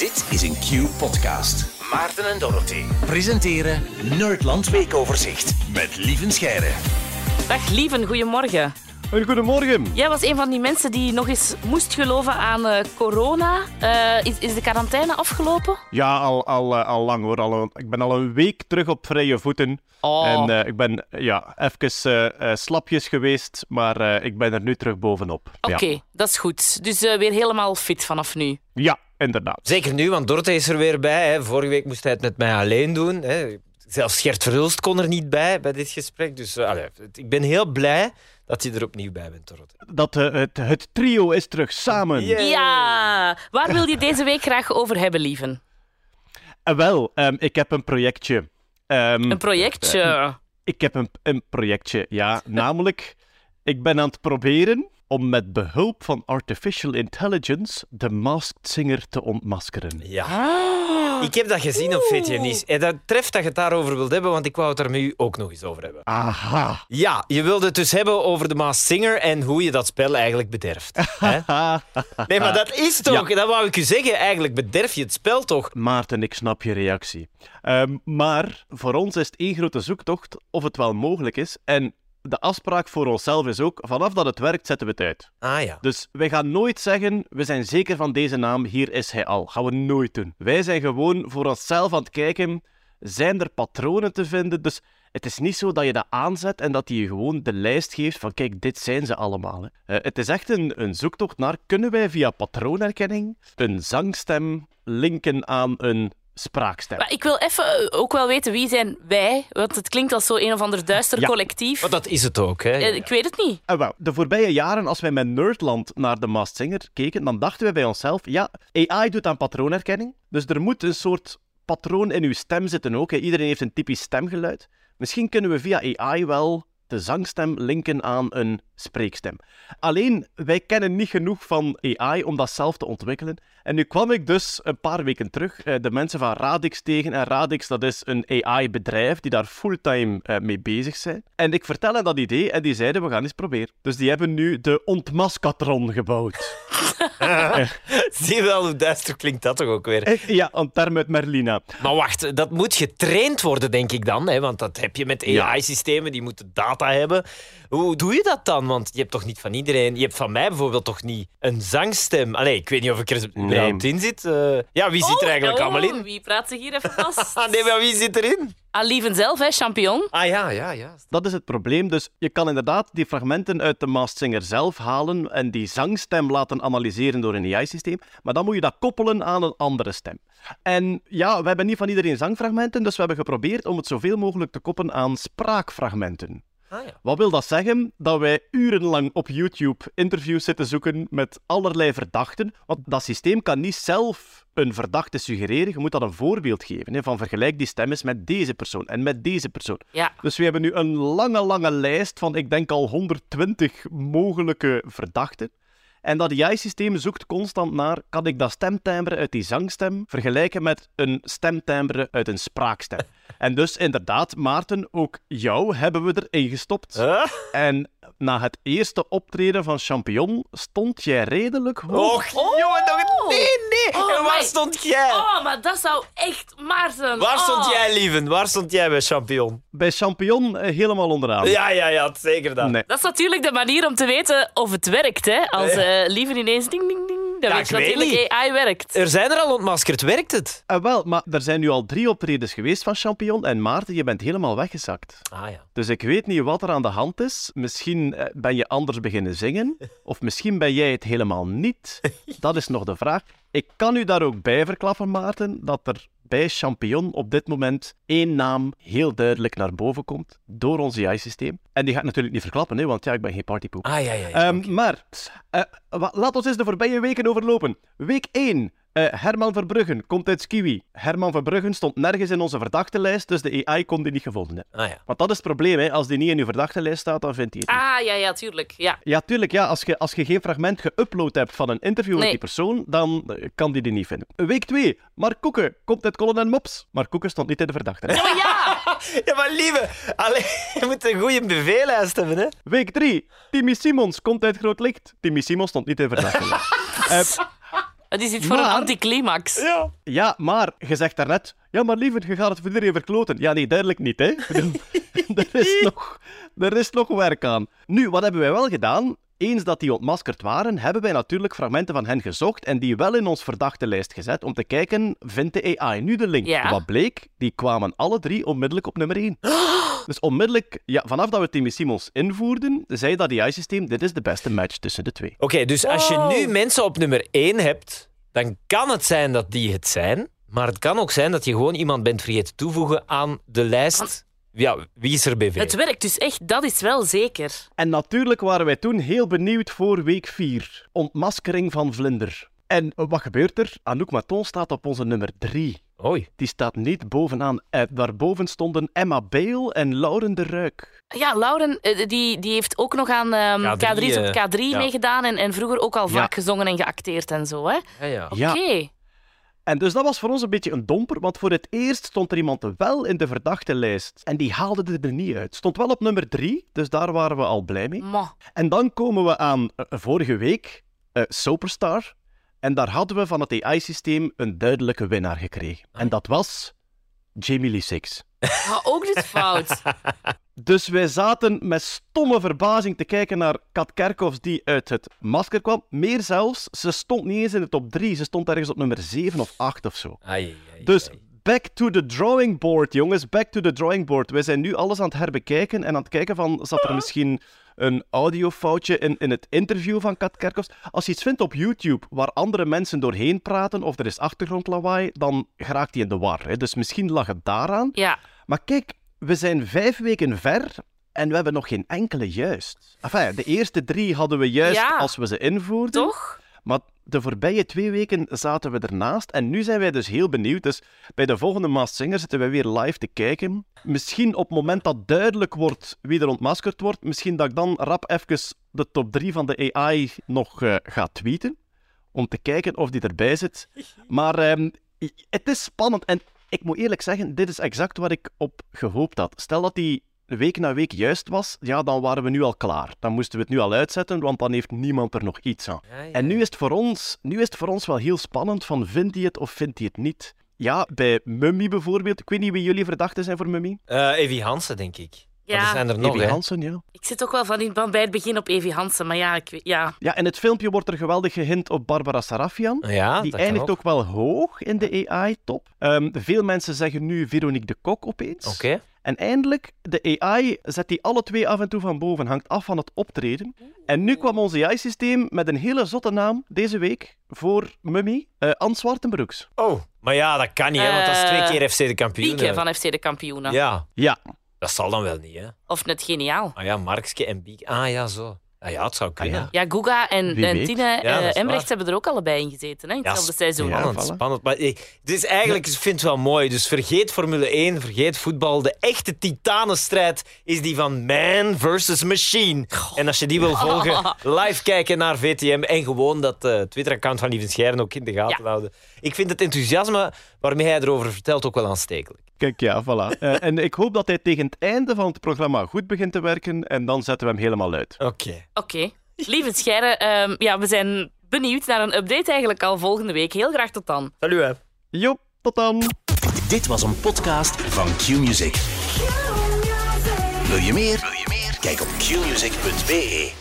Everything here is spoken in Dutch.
Dit is een Q-podcast. Maarten en Dorothy presenteren Nerdland Weekoverzicht met Lieven Scheire. Dag Lieven, goedemorgen. Een goedemorgen. Jij was een van die mensen die nog eens moest geloven aan eh, corona. Eh, is, is de quarantaine afgelopen? Ja, al, al, eh, al lang hoor. Al, een- ik ben al een week terug op vrije voeten. Oh. En eh, ik ben ja, even eh, eh, slapjes geweest, maar eh, ik ben er nu terug bovenop. Oké, Ja. dat is goed. Dus eh, weer helemaal fit vanaf nu. ja, inderdaad. Zeker nu, want Dorothee is er weer bij. Hè. Vorige week moest hij het met mij alleen doen. Hè. Zelfs Gert Verhulst kon er niet bij, bij dit gesprek. Dus eh, allee, ik ben heel blij dat je er opnieuw bij bent, Dorothee. Dat eh, het, het trio is terug samen. Yeah. Ja! Waar wil je deze week graag over hebben, Lieven? En wel, ehm, ik heb een projectje. Ehm, Een projectje. Ik heb een, een projectje, ja. Namelijk, ik ben aan het proberen om met behulp van artificial intelligence de Masked Singer te ontmaskeren. Ja. Ah. Ik heb dat gezien op VTN's. En dat treft dat je het daarover wilt hebben, want ik wou het er met u ook nog eens over hebben. Aha. Ja, je wilde het dus hebben over de Maas Singer en hoe je dat spel eigenlijk bederft. hè? Nee, maar dat is toch... Dat wou ik u zeggen. Eigenlijk bederf je het spel toch. Maarten, ik snap je reactie. Ehm, maar voor ons is het één grote zoektocht of het wel mogelijk is. En de afspraak voor onszelf is ook, vanaf dat het werkt, zetten we het uit. Ah ja. Dus wij gaan nooit zeggen, we zijn zeker van deze naam, hier is hij al. Gaan we nooit doen. Wij zijn gewoon voor onszelf aan het kijken, zijn er patronen te vinden? Dus het is niet zo dat je dat aanzet en dat hij je gewoon de lijst geeft van kijk, dit zijn ze allemaal. Hè. Eh, het is echt een, een zoektocht naar, kunnen wij via patroonherkenning een zangstem linken aan een spraakstem? Maar ik wil even eh, ook wel weten wie zijn wij, want het klinkt als zo een of ander duister Ja. collectief. Maar dat is het ook, hè. Eh, Ik weet het niet. En wel, de voorbije jaren, als wij met Nerdland naar de Masked Singer keken, dan dachten wij bij onszelf, ja, AI doet aan patroonherkenning, dus er moet een soort patroon in uw stem zitten ook. Hè. Iedereen heeft een typisch stemgeluid. Misschien kunnen we via AI wel de zangstem linken aan een spreekstem. Alleen, wij kennen niet genoeg van AI om dat zelf te ontwikkelen. En nu kwam ik dus een paar weken terug eh, de mensen van Radix tegen. En Radix, dat is een AI-bedrijf die daar fulltime eh, mee bezig zijn. En ik vertel hen dat idee en die zeiden, we gaan eens proberen. Dus die hebben nu de ontmaskatron gebouwd. Zie je wel hoe duister klinkt dat toch ook weer? Eh, ja, een term uit Merlina. Maar wacht, dat moet getraind worden, denk ik dan. Hè? Want dat heb je met. AI-systemen, die moeten data hebben. Hoe doe je dat dan? Want je hebt toch niet van iedereen... Je hebt van mij bijvoorbeeld toch niet een zangstem? Allee, ik weet niet of ik er überhaupt in zit. Eh, ja, wie zit er eigenlijk Oh, allemaal in? Wie praat zich hier even vast? Nee, maar wie zit erin? Ah, Lieven zelf, hè, champion. Ah ja, ja, ja. Dat is het probleem. Dus je kan inderdaad die fragmenten uit de Masked Singer zelf halen en die zangstem laten analyseren door een AI-systeem. Maar dan moet je dat koppelen aan een andere stem. En ja, we hebben niet van iedereen zangfragmenten, dus we hebben geprobeerd om het zoveel mogelijk te koppelen aan spraakfragmenten. Ah, ja. Wat wil dat zeggen? Dat wij urenlang op YouTube interviews zitten zoeken met allerlei verdachten. Want dat systeem kan niet zelf een verdachte suggereren. Je moet dat een voorbeeld geven. Hè, van vergelijk die stem eens met deze persoon en met deze persoon. Ja. Dus we hebben nu een lange, lange lijst van, ik denk al 120 mogelijke verdachten. En dat AI-systeem zoekt constant naar, kan ik dat stemtimbre uit die zangstem vergelijken met een stemtimbre uit een spraakstem. En dus inderdaad, Maarten, ook jou hebben we erin gestopt. Huh? En na het eerste optreden van Champion stond jij redelijk hoog. Och, jongen, nog een... Nee, nee. Oh, en waar my- stond jij? Oh, maar dat zou echt Maarten. Waar stond Oh. jij, lieven? Waar stond jij bij Champion? Bij Champion eh, helemaal onderaan. Ja, ja, ja, zeker dat. Nee. Dat is natuurlijk de manier om te weten of het werkt, hè. Als eh Lieven ineens ding, ding, dan Ja, weet je ik weet natuurlijk niet. AI werkt. Er zijn er al ontmaskerd, werkt het? Eh, wel, maar er zijn nu al drie optredens geweest van Champion en Maarten, je bent helemaal weggezakt. Ah ja. Dus ik weet niet wat er aan de hand is. Misschien eh, ben je anders beginnen zingen, of misschien ben jij het helemaal niet. Dat is nog de vraag. Ik kan u daar ook bij verklappen, Maarten, dat er bij Champion op dit moment één naam heel duidelijk naar boven komt door ons AI-systeem. En die ga ik natuurlijk niet verklappen, hè, want ja, ik ben geen partypoep. Ah ja, ja. ja. Ehm, maar, eh, laat ons eens de voorbije weken overlopen. Week 1. Eh, Herman Verbruggen komt uit Skiwi. Herman Verbruggen stond nergens in onze verdachtenlijst, dus de AI kon die niet gevonden hebben. ah ja. Want dat is het probleem, hè. als die niet in uw verdachtenlijst staat, dan vindt hij het niet. Ah, ja, ja, tuurlijk. Ja. Ja, tuurlijk, ja. Als je, als je geen fragment geüpload hebt van een interview met die persoon, dan eh, kan die die niet vinden. Week 2. Mark Koeken komt uit Colin en Mops. Mark Koeken stond niet in de verdachtenlijst. Oh ja! Ja, maar lieve, allee, je moet een goede BV-lijst hebben, hè? Week 3. Timmy Simons komt uit Groot Licht. Timmy Simons stond niet in de verdachtenlijst. Eh, Het is iets voor Maar- een anticlimax. Ja. Ja, maar je zegt daarnet, ja, maar liever, je gaat het voor iedereen verkloten. Ja, nee, duidelijk niet, hè. Er, is nog, er is nog werk aan. Nu, wat hebben wij wel gedaan? Eens dat die ontmaskerd waren, hebben wij natuurlijk fragmenten van hen gezocht en die wel in ons verdachte lijst gezet om te kijken, vindt de AI nu de link? Ja. Wat bleek? Die kwamen alle drie onmiddellijk op nummer 1. Dus onmiddellijk, ja, vanaf dat we Timmy Simons invoerden, zei dat AI-systeem, dit is de beste match tussen de twee. Oké, dus als je nu mensen op nummer 1 hebt, dan kan het zijn dat die het zijn. Maar het kan ook zijn dat je gewoon iemand bent vergeten toevoegen aan de lijst. Ja, wie is er BV? Het werkt dus echt, dat is wel zeker. En natuurlijk waren wij toen heel benieuwd voor week 4. Ontmaskering van Vlinder. En wat gebeurt er? Anouk Maton staat op onze nummer 3. Oei. Die staat niet bovenaan. Eh, daarboven stonden Emma Bale en Lauren de Ruik. Ja, Lauren eh, die, die heeft ook nog aan ehm, K3, K3's op eh, K3 ja. meegedaan en, en vroeger ook al Ja. vaak gezongen en geacteerd en zo. Hè? Ja, ja. Ja. Oké. En dus dat was voor ons een beetje een domper, want voor het eerst stond er iemand wel in de verdachte lijst. En die haalde er niet uit. Stond wel op nummer 3, dus daar waren we al blij mee. Ma. En dan komen we aan eh, vorige week, eh, Superstar. En daar hadden we van het AI-systeem een duidelijke winnaar gekregen. En dat was Jamie Lee Six. Maar ook dit fout. Dus wij zaten met stomme verbazing te kijken naar Kat Kerkhoffs die uit het masker kwam. Meer zelfs, ze stond niet eens in de top 3. Ze stond ergens op nummer 7 of 8 of zo. Ai, ai, ai. Dus back to the drawing board, jongens. Back to the drawing board. Wij zijn nu alles aan het herbekijken en aan het kijken van... Zat er misschien een audiofoutje in, in het interview van Kat Kerkhoffs? Als je iets vindt op YouTube waar andere mensen doorheen praten of er is achtergrondlawaai, dan geraakt hij in de war. Hè. Dus misschien lag het daaraan. Ja. Maar kijk, we zijn vijf weken ver en we hebben nog geen enkele juist. Enfin, de eerste drie hadden we juist Ja. als we ze invoerden. Toch? Maar de voorbije twee weken zaten we ernaast. En nu zijn wij dus heel benieuwd. Dus bij de volgende Masked Singer zitten wij weer live te kijken. Misschien op het moment dat duidelijk wordt wie er ontmaskerd wordt, misschien dat ik dan rap even de top 3 van de AI nog eh, ga tweeten. Om te kijken of die erbij zit. Maar ehm, het is spannend. En ik moet eerlijk zeggen, dit is exact wat ik op gehoopt had. Stel dat die week na week juist was, ja, dan waren we nu al klaar. Dan moesten we het nu al uitzetten, want dan heeft niemand er nog iets aan. Ja, ja. En nu is, het voor ons, nu is het voor ons wel heel spannend van vindt hij het of vindt hij het niet. Ja, bij Mummy bijvoorbeeld. Ik weet niet wie jullie verdachten zijn voor Mummy. Eh, Evie Hansen, denk ik. Maar Ja. er zijn er nog, Evie. Hansen, ja. Ik zit ook wel van, in- bij het begin op Evie Hansen, maar ja, ik weet, ja. Ja, in het filmpje wordt er geweldig gehint op Barbara Sarafian. Ja, Die dat kan eindigt ook. wel hoog in de AI-top. Ehm, veel mensen zeggen nu Veronique de Kok opeens. Oké. En eindelijk, de AI zet die alle twee af en toe van boven, hangt af van het optreden. En nu kwam ons AI-systeem met een hele zotte naam deze week voor Mummy, eh Anne Zwartenbroeks. Oh, maar ja, dat kan niet, hè, want dat is twee Eh, keer FC de kampioen. Pieke van FC de kampioenen. Ja, Ja, dat zal dan wel niet, hè. Of net geniaal. Ah ja, Markske en Biek. Ah ja, zo. Ah ja, het zou kunnen. ja. Ja, Guga en, Wie en weet. Tine Ja, dat eh, waar. hebben er ook allebei in gezeten, hè, in hetzelfde seizoen. Spannend, spannend. Maar ik, het is eigenlijk, ik vind het wel mooi. Dus vergeet Formule 1, vergeet voetbal. De echte titanenstrijd is die van man versus machine. En als je die wil volgen, live kijken naar VTM en gewoon dat eh, Twitter-account van Lieven Schijren ook in de gaten Ja. houden. Ik vind het enthousiasme waarmee hij erover vertelt ook wel aanstekelijk. Kijk, ja, voilà. Eh, en ik hoop dat hij tegen het einde van het programma goed begint te werken en dan zetten we hem helemaal uit. Oké. Oké. Lieve Scheire, ehm, ja, we zijn benieuwd naar een update eigenlijk al volgende week. Heel graag tot dan. Salut hè. Joep, tot dan! Dit was een podcast van Q-Music. Wil je meer? Wil je meer? Kijk op qmusic.be.